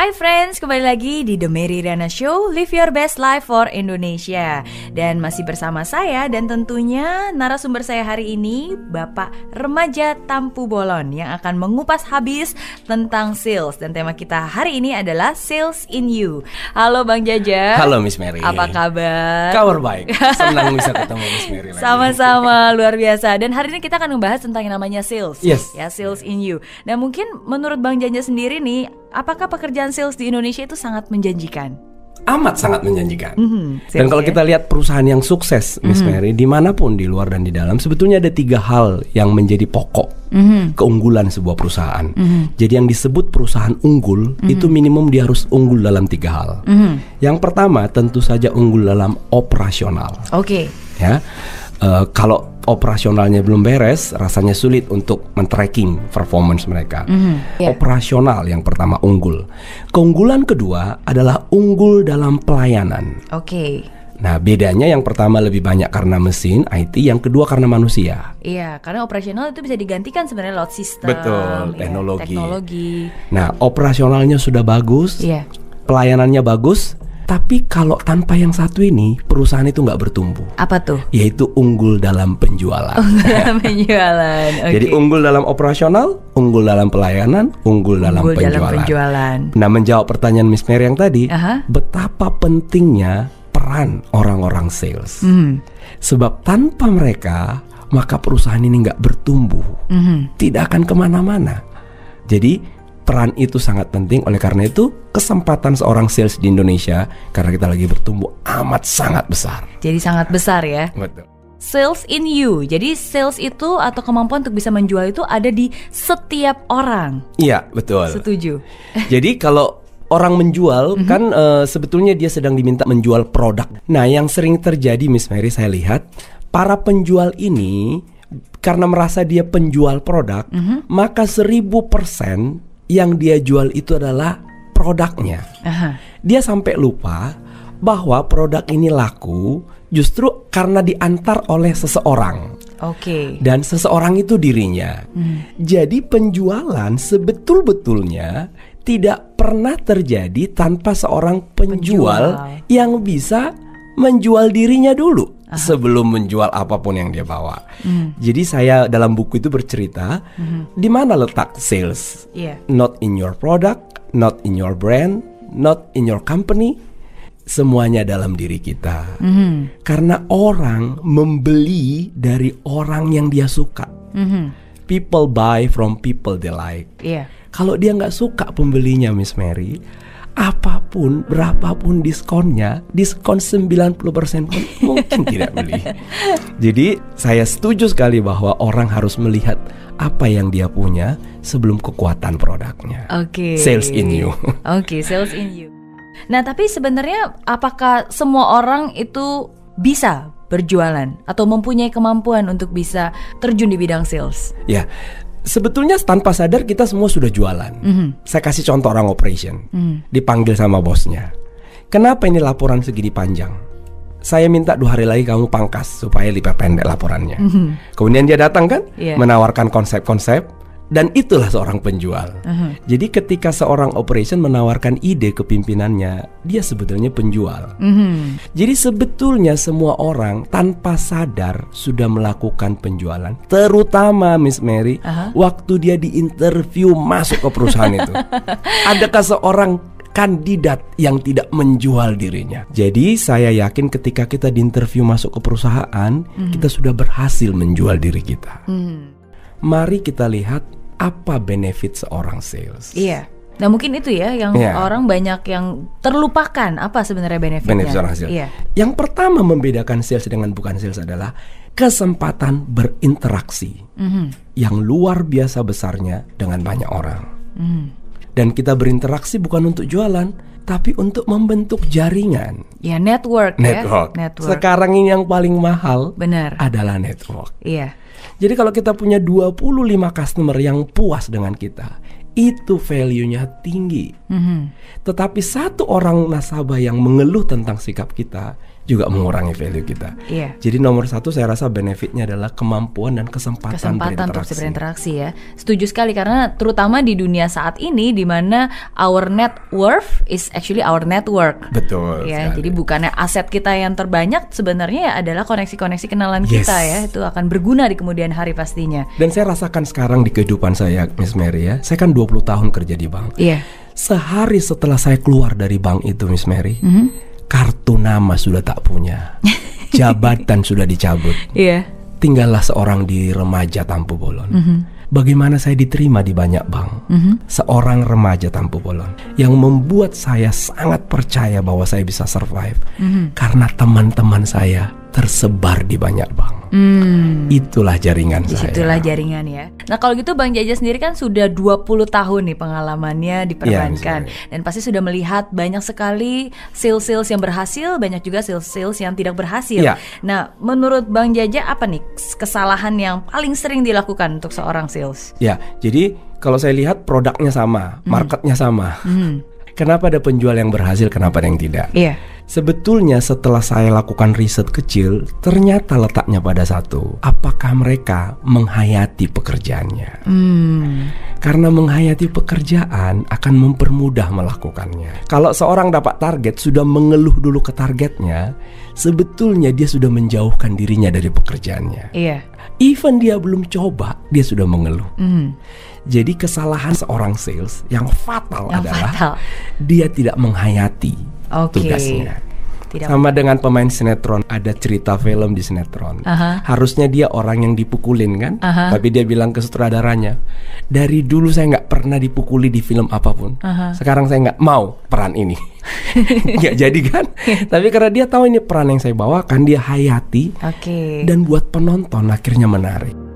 Hai friends, kembali lagi di The Mary Riana Show Live Your Best Life for Indonesia. Dan masih bersama saya dan tentunya narasumber saya hari ini Bapak Remaja Tampu Bolon Yang akan mengupas habis tentang sales. Dan tema kita hari ini adalah Sales in You. Halo Bang Jaja. Halo Miss Mary. Apa kabar? Kabar baik, senang bisa ketemu Miss Mary lagi. Sama-sama, luar biasa. Dan hari ini kita akan membahas tentang yang namanya sales. Yes. Ya, sales in you. Nah mungkin menurut Bang Jaja sendiri nih Apakah pekerjaan sales di Indonesia itu sangat menjanjikan? Amat sangat menjanjikan Mhm, Dan sales kalau ya. kita lihat perusahaan yang sukses Miss Mary Di mana pun di luar dan di dalam Sebetulnya ada tiga hal yang menjadi pokok Mhm. Keunggulan sebuah perusahaan Jadi yang disebut perusahaan unggul Itu minimum dia harus unggul dalam tiga hal Mhm. Yang pertama tentu saja unggul dalam operasional Oke, ya Eh, kalau operasionalnya belum beres rasanya sulit untuk men-tracking performance mereka ya. operasional yang pertama unggul keunggulan kedua adalah unggul dalam pelayanan oke nah bedanya yang pertama lebih banyak karena mesin IT yang kedua karena manusia Iya, karena operasional itu bisa digantikan sebenarnya lewat sistem Betul, ya, teknologi. teknologi. nah operasionalnya sudah bagus Iya, pelayanannya bagus tapi kalau tanpa yang satu ini perusahaan itu nggak bertumbuh apa tuh? yaitu unggul dalam penjualan penjualan. Oke. Jadi unggul dalam operasional, unggul dalam pelayanan, unggul, dalam, Unggul penjualan. dalam penjualan. Nah, menjawab pertanyaan Miss Mary yang tadi, Aha. betapa pentingnya peran orang-orang sales. Mhm. Sebab tanpa mereka, maka perusahaan ini nggak bertumbuh, Mhm. tidak akan ke mana-mana. Jadi peran itu sangat penting. Oleh karena itu, kesempatan seorang sales di Indonesia karena kita lagi bertumbuh amat sangat besar. Jadi sangat besar ya. Betul. Sales in you. Jadi sales itu atau kemampuan untuk bisa menjual itu ada di setiap orang. Iya, betul. Setuju. Jadi kalau orang menjual Mhm. kan eh, sebetulnya dia sedang diminta menjual produk. Nah, yang sering terjadi Miss Mary saya lihat para penjual ini karena merasa dia penjual produk, Mhm. maka seribu persen yang dia jual itu adalah produknya. Aha. Dia sampai lupa bahwa produk ini laku justru karena diantar oleh seseorang Oke. dan seseorang itu dirinya. Jadi penjualan sebetul-betulnya tidak pernah terjadi tanpa seorang penjual, Penjual. yang bisa menjual dirinya dulu sebelum menjual apa pun yang dia bawa. Jadi saya dalam buku itu bercerita di mana letak sales. Iya. Not in your product, not in your brand, not in your company. Semuanya dalam diri kita. Mhm. Karena orang membeli dari orang yang dia suka. Mhm. People buy from people they like. Iya. Kalau dia nggak suka pembelinya Miss Mary, apa pun berapapun diskonnya, diskon 90% pun mungkin tidak beli. Jadi saya setuju sekali bahwa orang harus melihat apa yang dia punya sebelum kekuatan produknya. Oke. Sales in you. Oke, sales in you. Nah, tapi sebenarnya apakah semua orang itu bisa berjualan atau mempunyai kemampuan untuk bisa terjun di bidang sales? Ya, sebetulnya tanpa sadar kita semua sudah jualan. Saya kasih contoh orang operation, dipanggil sama bosnya. Kenapa ini laporan segini panjang? Saya minta dua hari lagi kamu pangkas supaya lebih pendek laporannya. Kemudian dia datang kan, Iya. menawarkan konsep-konsep. Dan itulah seorang penjual. Jadi ketika seorang operation menawarkan ide ke pimpinannya, dia sebetulnya penjual. Mhm. Jadi sebetulnya semua orang tanpa sadar sudah melakukan penjualan, terutama Miss Mary Aha. waktu dia diinterview masuk ke perusahaan itu. Adakah seorang kandidat yang tidak menjual dirinya? Jadi saya yakin ketika kita diinterview masuk ke perusahaan, kita sudah berhasil menjual diri kita. Mhm. Mari kita lihat apa benefit seorang sales. Iya. Nah mungkin itu ya yang Iya. orang banyak yang terlupakan apa sebenarnya benefitnya. benefit seorang sales. Iya. Yang pertama membedakan sales dengan bukan sales adalah kesempatan berinteraksi Mhm. yang luar biasa besarnya dengan banyak orang. Mhm. Dan kita berinteraksi bukan untuk jualan, tapi untuk membentuk jaringan. Ya network, Network. ya. Network. Sekarang ini yang paling mahal Benar. adalah network. Iya. Jadi kalau kita punya 25 customer yang puas dengan kita, itu value-nya tinggi. Mhm. Tetapi satu orang nasabah yang mengeluh tentang sikap kita juga mengurangi value kita. Iya. Jadi nomor satu saya rasa benefitnya adalah kemampuan dan kesempatan, kesempatan untuk berinteraksi. berinteraksi ya. Setuju sekali karena terutama di dunia saat ini di mana our net worth is actually our network. Betul. Ya, sekali. jadi bukannya aset kita yang terbanyak sebenarnya ya adalah koneksi-koneksi kenalan Yes. kita ya. Itu akan berguna di kemudian hari pastinya. Dan saya rasakan sekarang di kehidupan saya, Miss Mary ya. Saya kan 20 tahun kerja di bank. Iya. Sehari setelah saya keluar dari bank itu, Miss Mary, Mhm. Kartu nama sudah tak punya, jabatan sudah dicabut, Iya. tinggallah seorang di remaja Tampu Bolon. Mhm. Bagaimana saya diterima di banyak bank? Seorang remaja Tampu Bolon yang membuat saya sangat percaya bahwa saya bisa survive Mhm. karena teman-teman saya tersebar di banyak bank. Hmm. Itulah jaringan saya. Di situlah jaringan ya. Nah kalau gitu Bang Jaja sendiri kan sudah 20 tahun nih pengalamannya di perbankan Iya, dan pasti sudah melihat banyak sekali sales-sales yang berhasil, banyak juga sales-sales yang tidak berhasil. Iya. Nah menurut Bang Jaja apa nih kesalahan yang paling sering dilakukan untuk seorang sales? Ya, jadi kalau saya lihat produknya sama, marketnya sama. Kenapa ada penjual yang berhasil, kenapa ada yang tidak? Iya. Sebetulnya setelah saya lakukan riset kecil, ternyata letaknya pada satu. Apakah mereka menghayati pekerjaannya? Hmm. Karena menghayati pekerjaan akan mempermudah melakukannya. Kalau seorang dapat target sudah mengeluh dulu ke targetnya, sebetulnya dia sudah menjauhkan dirinya dari pekerjaannya. Iya. Even dia belum coba, dia sudah mengeluh. Hmm. Jadi kesalahan seorang sales yang fatal Yang adalah fatal. dia tidak menghayati Oke. tugasnya. Tidak. Sama dengan pemain sinetron, ada cerita film di sinetron. Aha. Harusnya dia orang yang dipukulin kan, Aha. tapi dia bilang ke sutradaranya, dari dulu saya nggak pernah dipukuli di film apa pun. Aha. Sekarang saya nggak mau peran ini. Nggak jadi kan? tapi karena dia tahu ini peran yang saya bawakan, dia hayati Oke. dan buat penonton akhirnya menarik.